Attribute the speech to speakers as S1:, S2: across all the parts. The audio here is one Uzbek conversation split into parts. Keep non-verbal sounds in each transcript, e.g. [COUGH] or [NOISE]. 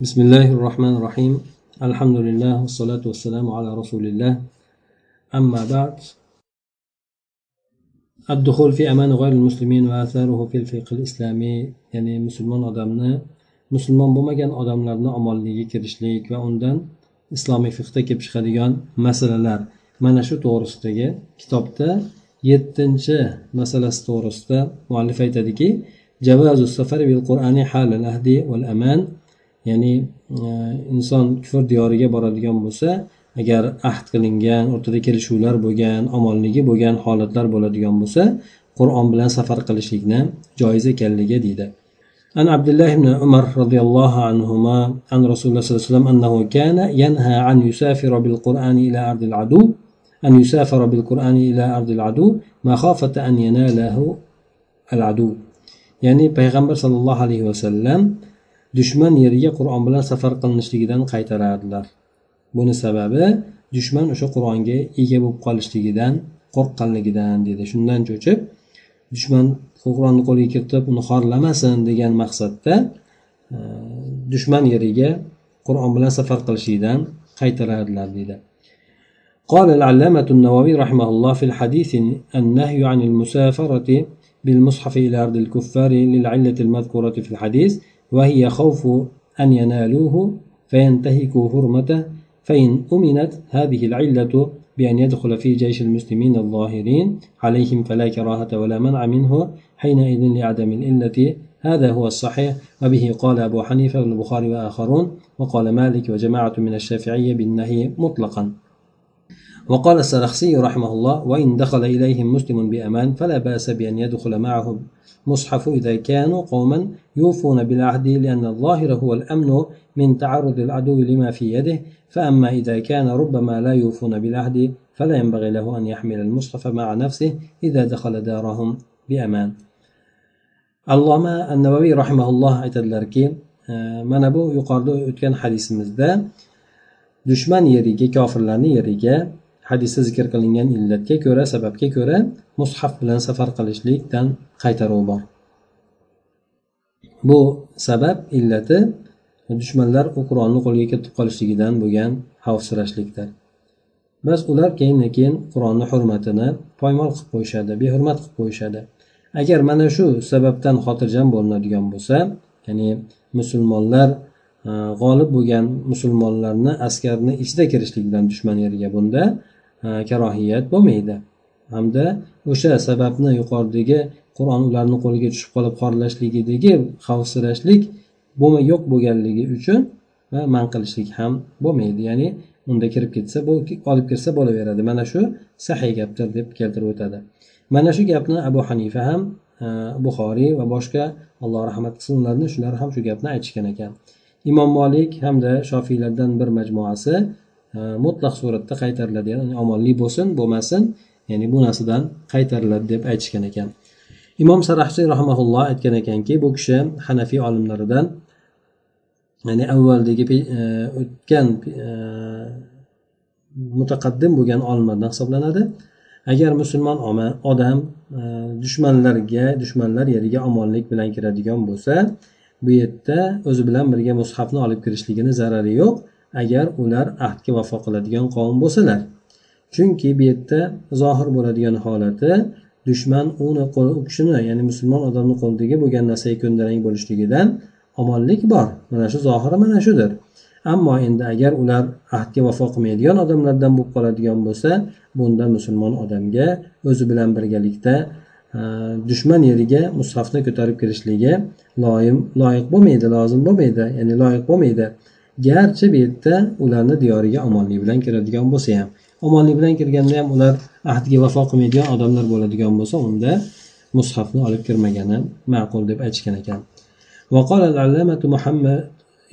S1: بسم الله الرحمن الرحيم الحمد لله والصلاة والسلام على رسول الله أما بعد الدخول في أمان غير المسلمين وآثاره في الفقه الإسلامي يعني مسلمان odamni musulmon bo'lmagan odamlarni omonligiga kirishlik va undan islomiy fiqda kelib chiqadigan masalalar mana shu to'g'risidagi kitobda yettinchi masalasi to'g'risida muallif aytadiki javazu safari bil qur'ani halal ahdi val aman ya'ni e, inson kufr diyoriga boradigan bo'lsa agar ahd qilingan o'rtada kelishuvlar bo'lgan omonligi bo'lgan holatlar bo'ladigan bo'lsa qur'on bilan safar qilishlikni joiz ekanligi deydi عن عبد الله بن عمر رضي الله عنهما عن رسول الله صلى الله عليه وسلم أنه كان ينهى عن يسافر بالقرآن إلى أرض العدو أن يسافر بالقرآن إلى أرض العدو مخافة أن يناله العدو يعني پیغمبر صلى الله عليه وسلم dushman yeriga qur'on bilan safar qilinishligidan qaytarardilar buni sababi dushman o'sha qur'onga ega bo'lib qolishligidan qo'rqqanligidan dedi shundan cho'chib dushman qur'onni qo'liga kiritib uni xorlamasin degan maqsadda e, dushman yeriga qur'on bilan safar qilishlikdan qaytarardilar deydi قال العلامة النووي رحمه الله في الحديث النهي عن المسافرة بالمصحف إلى أرض الكفار للعلة المذكورة في الحديث وهي خوف أن ينالوه فينتهكوا حرمته فإن أمنت هذه العلة بأن يدخل في جيش المسلمين الظاهرين عليهم فلا كراهة ولا منع منه حينئذ لعدم الإلة هذا هو الصحيح. وبه قال أبو حنيفة والبخاري وآخرون وقال مالك وجماعة من الشافعية بالنهي مطلقا. وقال السرخسي رحمه الله وإن دخل إليهم مسلم بأمان فلا بأس بأن يدخل معه مصحف إذا كانوا قوما يوفون بالعهد لأن الظاهر هو الأمن من تعرض العدو لما في يده فأما إذا كان ربما لا يوفون بالعهد فلا ينبغي له أن يحمل المصحف مع نفسه إذا دخل دارهم بأمان. alloma annavaviy rahimaulloh aytadilarki mana bu yuqorida o'tgan hadisimizda dushman yeriga kofirlarni yeriga hadisda zikr qilingan illatga ko'ra sababga ko'ra mushaf bilan safar qilishlikdan qaytaruv bor. Bu sabab illati dushmanlar u qur'onni qo'liga kiritib qolishligidan bo'lgan xavfsirashlikdir. Bas ular keyin keyin qur'onni hurmatini poymol qilib qo'yishadi behurmat qilib qo'yishadi. Agar mana shu sababdan xotirjam bo'linadigan bo'lsa ya'ni musulmonlar Э, g'olib bo'lgan musulmonlarni askarni ichida kirishlik bilan dushman yeriga bunda e, karohiyat bo'lmaydi. Hamda o'sha sababni yuqoridagi qur'on ularni qo'liga tushib qolib xorlashligidagi xavfsirashlik yo'q bo'lganligi uchun e, man qilishlik ham bo'lmaydi. Ya'ni unda kirib ketsa olib kirsa bo'laveradi. Mana shu sahiy gapdir deb keltirib o'tadi. Mana shu gapni abu hanifa ham e, buxoriy va boshqa alloh rahmat qilsin ularni shular ham shu gapni aytishgan ekan. Imom molik hamda shofiylardan bir majmuasi e, mutlaq suratda qaytariladi. Ya'ni omonlik bo'lsin bo'lmasin. Ya'ni bu narsadan qaytariladi deb aytishgan ekan. Imom sarahchi rahmaulloh aytgan ekanki bu kishi hanafiy olimlaridan ya'ni avvaldagi e, o'tgan e, mutaqaddim bo'lgan olimlardan hisoblanadi. Agar musulmon odam dushmanlarga dushmanlar yeriga omonlik bilan kiradigan bo'lsa bu yerda o'zi bilan birga mushafni olib kirishligini zarari yo'q agar ular ahdga vafo qiladigan qavm bo'lsalar. Chunki bu yerda zohir bo'ladigan holati dushman uni u kishini ya'ni musulmon odamni qo'lidagi bo'lgan narsaga ko'ndalang bo'lishligidan omonlik bor. Mana shu zohiri mana shudir. Ammo endi agar ular ahdga vafo qilmaydigan odamlardan bo'lib qoladigan bo'lsa bunda musulmon odamga o'zi bilan birgalikda dushman yeriga mushafni ko'tarib kirishligi loyim loyiq bo'lmaydi lozim bo'lmaydi ya'ni loyiq bo'lmaydi garchi bu yerda ularni diyoriga omonlik bilan kiradigan bo'lsa ham omonlik bilan kirganda ham ular ahdiga vafo qilmaydigan odamlar bo'ladigan bo'lsa unda mushafni olib kirmagani ma'qul deb aytishgan ekan وقال العلامة محمد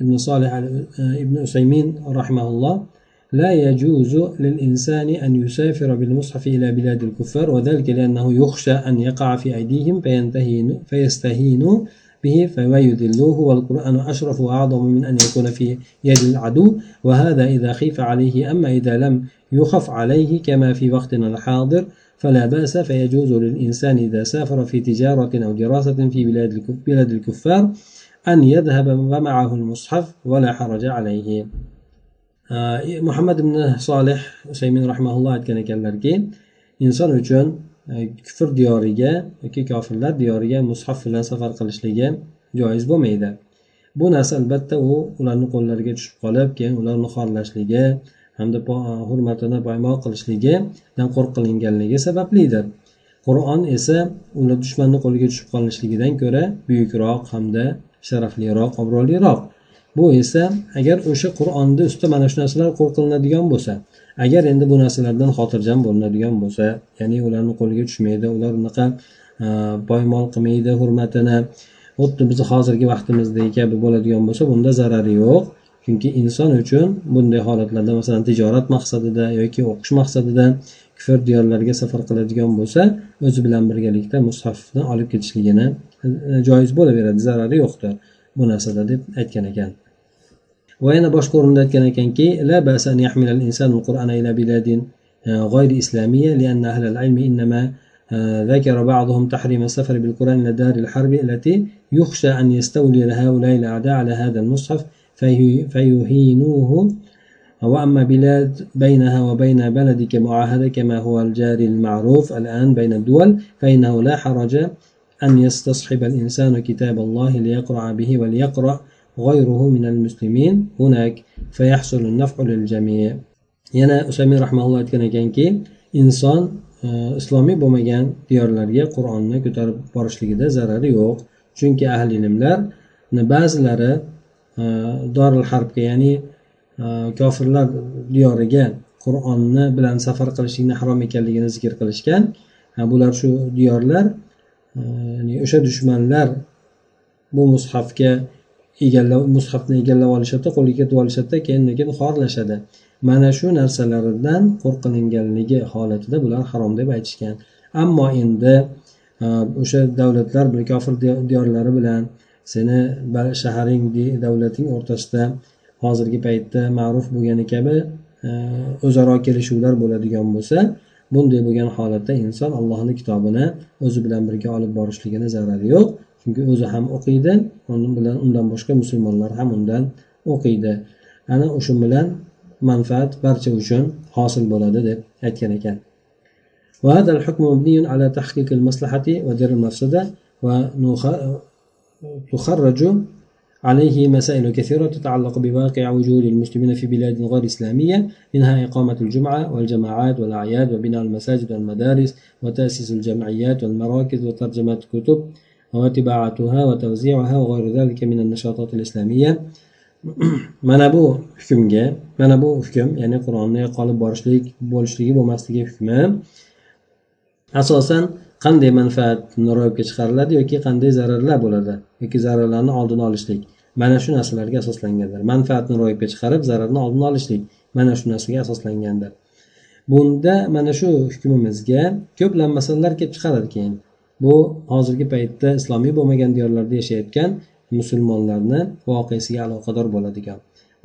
S1: بن صالح ابن عثيمين رحمه الله لا يجوز للإنسان أن يسافر بالمصحف إلى بلاد الكفار وذلك لأنه يخشى أن يقع في أيديهم فينتهين فيستهينوا به فيذلوه والقرآن أشرف وأعظم من أن يكون في يد العدو. وهذا إذا خيف عليه أما إذا لم يخف عليه كما في وقتنا الحاضر فلا بأس. فيجوز للإنسان إذا سافر في تجارة أو دراسة في بلاد الكفار أن يذهب ومعه المصحف ولا حرج عليه. Muhammad ibn solih usaymin rahmaulloh aytgan ekanlarki inson uchun e, kufr diyoriga yoki kofirlar diyoriga mushaf bilan safar qilishligi joiz bo'lmaydi. Bu narsa albatta u ularni qo'llariga tushib qolib keyin ularni xorlashligi hamda e, hurmatini poymol qilishligidan qo'rqilinganligi sabablidir. Qur'on esa ular dushmanni qo'liga tushib qolishligidan ko'ra buyukroq hamda sharafliroq obro'liroq. Bu esa agar o'sha qur'onni ustida mana shu narsalar qo'rqilinadigan bo'lsa agar endi bu narsalardan xotirjam bo'linadigan bo'lsa ya'ni ularni qo'liga tushmaydi ular unaqa e, poymol qilmaydi hurmatini xuddi bizni hozirgi vaqtimizdagi kabi bo'ladigan bo'lsa bunda zarari yo'q. Chunki inson uchun bunday holatlarda masalan tijorat maqsadida yoki o'qish maqsadida kufr diyorlariga safar qiladigan bo'lsa o'zi bilan birgalikda mushafni olib ketishligini e, joiz bo'laveradi zarari yo'qdir. Bu narsada deb aytgan ekan. O'rinda aytgan ekanki la ba'sa an yahmil al insan al qur'ana ila biladin غير إسلامية لأن أهل العلم إنما ذكر بعضهم تحريم السفر بالقرآن إلى دار الحرب التي يخشى أن يستولي هؤلاء الأعداء على هذا المصحف فيهينوه وأما بلاد بينها وبين بلدك معاهدة كما هو الجاري المعروف الآن بين الدول فإنه لا حرج أن يستصحب الإنسان كتاب الله ليقرأ به وليقرأ غيره من المسلمين هناك فيحصل النفع للجميع yana usaymin rahmaulloh aytgan ekanki inson islomiy bo'lmagan diyorlarga qur'onni ko'tarib borishligida zarari yo'q chunki ahli ilmlarni ba'zilari doril harbga ya'ni kofirlar diyoriga qur'onni bilan safar qilishlikni harom ekanligini zikr qilishgan bular shu diyorlar ya'ni o'sha dushmanlar bu mushafga egallab mushafni egallab olishadida qo'lga kiritib olishadida keyin keyin xorlashadi. Mana shu narsalardan qo'rqilinganligi holatida bular harom deb aytishgan. Ammo endi e, o'sha davlatlar bir kofir diyorlari bilan seni shaharing davlating o'rtasida hozirgi paytda ma'ruf bo'lgani kabi e, o'zaro kelishuvlar bo'ladigan bo'lsa bunday bo'lgan holatda inson allohni kitobini o'zi bilan birga olib borishligini zarari yo'q. Chunki o'zi ham o'qiydi bilan undan boshqa musulmonlar ham undan o'qiydi. Ana o'sha bilan manfaat barcha uchun hosil bo'ladi deb aytgan ekan. وهذا الحكم مبني على تحقيق المصلحة ودر المفسدة وتخرج عليه مسائل كثيرة تتعلق بواقع وجود المسلمين في بلاد غير إسلامية منها إقامة الجمعة والجماعات والأعياد وبناء المساجد والمدارس وتأسيس الجمعيات والمراكز وترجمة الكتب وطباعتها وتوزيعها وغير ذلك من النشاطات الإسلامية [CLEARS THROAT] mana bu hukmga mana bu hukm ya'ni qur'onni qolib borishlik bo'lishligi bo'lmasligi hukmi asosan qanday manfaatni ro'yobga chiqariladi yoki qanday zararlar bo'ladi yoki zararlarni oldini olishlik mana shu narsalarga asoslangandir manfaatni ro'yobga chiqarib zararni oldini olishlik mana shu narsaga asoslangandir bunda mana shu hukmimizga ko'plab masalalar kelib chiqadi keyin Bu hozirgi paytda islomiy bo'lmagan diyorlarda yashayotgan musulmonlarni voqeasiga aloqador bo'ladigan.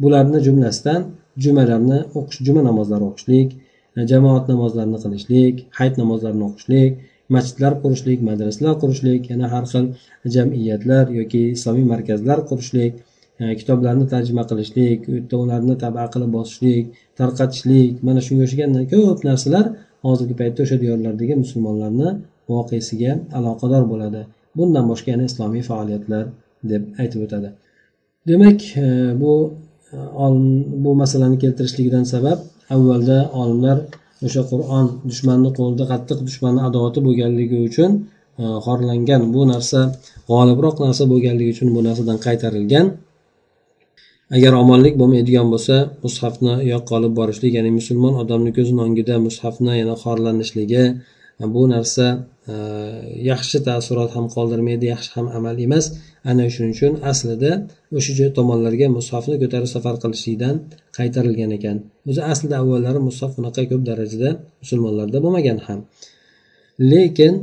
S1: Bularni jumlasidan jumalarni o'qish juma namozlari o'qishlik e, jamoat namozlarini qilishlik hayit namozlarini o'qishlik masjidlar qurishlik madrasalar qurishlik yana har xil jamiyatlar yoki islomiy markazlar qurishlik e, kitoblarni tarjima qilishlik u yerda ularni taba qilib bosishlik tarqatishlik. Mana shunga o'xshagan ko'p narsalar hozirgi paytda o'sha diyorlardagi musulmonlarni voqeasiga aloqador bo'ladi. Bundan boshqa yana islomiy faoliyatlar deb aytib o'tadi. Demak e, bu e, bu masalani keltirishligidan sabab avvalda olimlar o'sha qur'on dushmanni qo'lida qattiq dushmanni adovati bo'lganligi uchun e, xorlangan bu narsa g'olibroq narsa bo'lganligi uchun bu narsadan qaytarilgan. Agar omonlik bo'lmaydigan bo'lsa mushafni yoqqa olib borishlik ya'ni musulmon odamni ko'zini o'ngida mushafni yana xorlanishligi bu narsa e, yaxshi taassurot ham qoldirmaydi yaxshi ham amal emas. Ana shuning uchun aslida o'sha tomonlarga mushafni ko'tarib safar qilishlikdan qaytarilgan ekan. O'zi aslida avvallari mushaf unaqa ko'p darajada musulmonlarda bo'lmagan ham. Lekin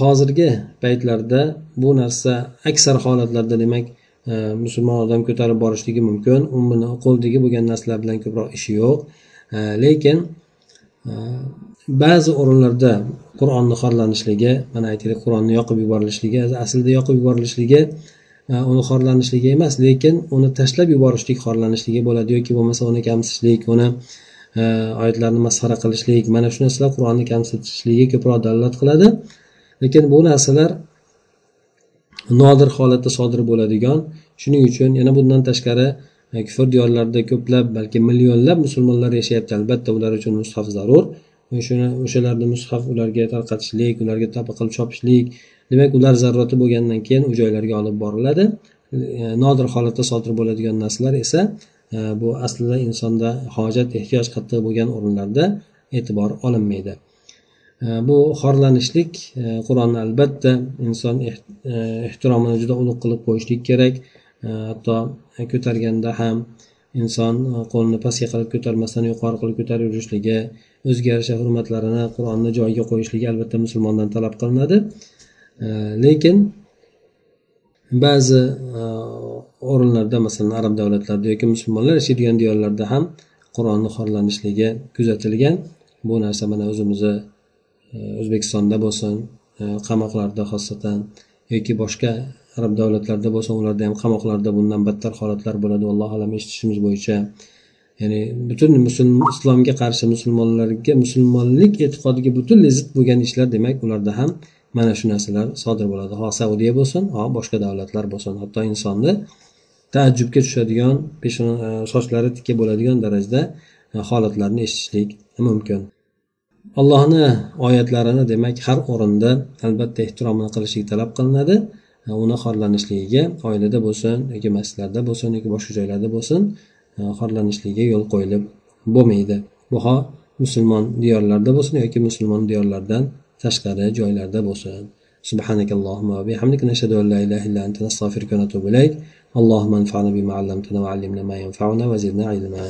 S1: hozirgi paytlarda bu narsa aksar holatlarda demak e, musulmon odam ko'tarib borishligi mumkin. Uni qo'lidagi bo'lgan narsalar bilan ko'proq ishi yo'q. E, lekin ba'zi o'rinlarda qur'onni xorlanishligi mana aytaylik qur'onni yoqib yuborilishligi aslida yoqib yuborilishligi e, uni xorlanishligi emas lekin uni tashlab yuborishlik xorlanishligi bo'ladi yoki bo'lmasa uni kamsitishlik uni e, oyatlarni masxara qilishlik mana shu narsalar qur'onni kamsitishligi ko'proq dalolat qiladi. Lekin bu narsalar nodir holatda sodir bo'ladigan shuning uchun yana bundan tashqari kufr diyorlarida ko'plab balki millionlab musulmonlar yashayapti. Albatta ular uchun mushaf zarur. Shuni o'shalarni mushaf ularga tarqatishlik ularga tapa qilib chopishlik. Demak ular zarurati bo'lgandan keyin u joylarga olib boriladi. E, nodir holatda sodir bo'ladigan narsalar esa e, bu aslida insonda hojat ehtiyoj qattiq bo'lgan o'rinlarda e'tibor olinmaydi. E, bu xorlanishlik qur'onni albatta inson ehtiromini juda ulug' qilib qo'yishlik kerak. E, hatto ko'targanda ham inson e, qo'lini pastga qilib ko'tarmasdan yuqori qilib ko'tarib yurishligi o'ziga yarasha hurmatlarini qur'onni joyiga qo'yishligi albatta musulmondan talab qilinadi. E, lekin ba'zi o'rinlarda masalan arab davlatlarida yoki musulmonlar yashaydigan diyorlarda ham qur'onni xorlanishligi kuzatilgan. Bu narsa mana o'zimizni o'zbekistonda bo'lsin qamoqlarda xosatan yoki boshqa arab davlatlarida bo'lsa ularda ham qamoqlarda bundan battar holatlar bo'ladi. Allohu alam eshitishimiz bo'yicha ya'ni butun musulmon islomga qarshi musulmonlarga musulmonlik e'tiqodiga butunlay zid bo'lgan ishlar demak ularda ham mana shu narsalar sodir bo'ladi. Ho saudiya bo'lsin ho boshqa davlatlar bo'lsin. Hatto insonni taajjubga tushadigan peshona e, sochlari tikka bo'ladigan darajada e, holatlarni eshitishlik mumkin. Allohni oyatlarini demak har o'rinda albatta ehtiromini qilishlik talab qilinadi. uni xorlanishligiga oilada bo'lsin yoki masjidlarda bo'lsin yoki boshqa joylarda bo'lsin xorlanishligiga yo'l qo'yilib bo'lmaydi bu ho musulmon diyorlarda bo'lsin yoki musulmon diyorlardan tashqari joylarda bo'lsin سبحانك اللهم وبحمدك نشهد أن لا إله إلا أنت نستغفرك ونتوب إليك اللهم انفعنا بما علمتنا وعلمنا ما ينفعنا وزدنا علما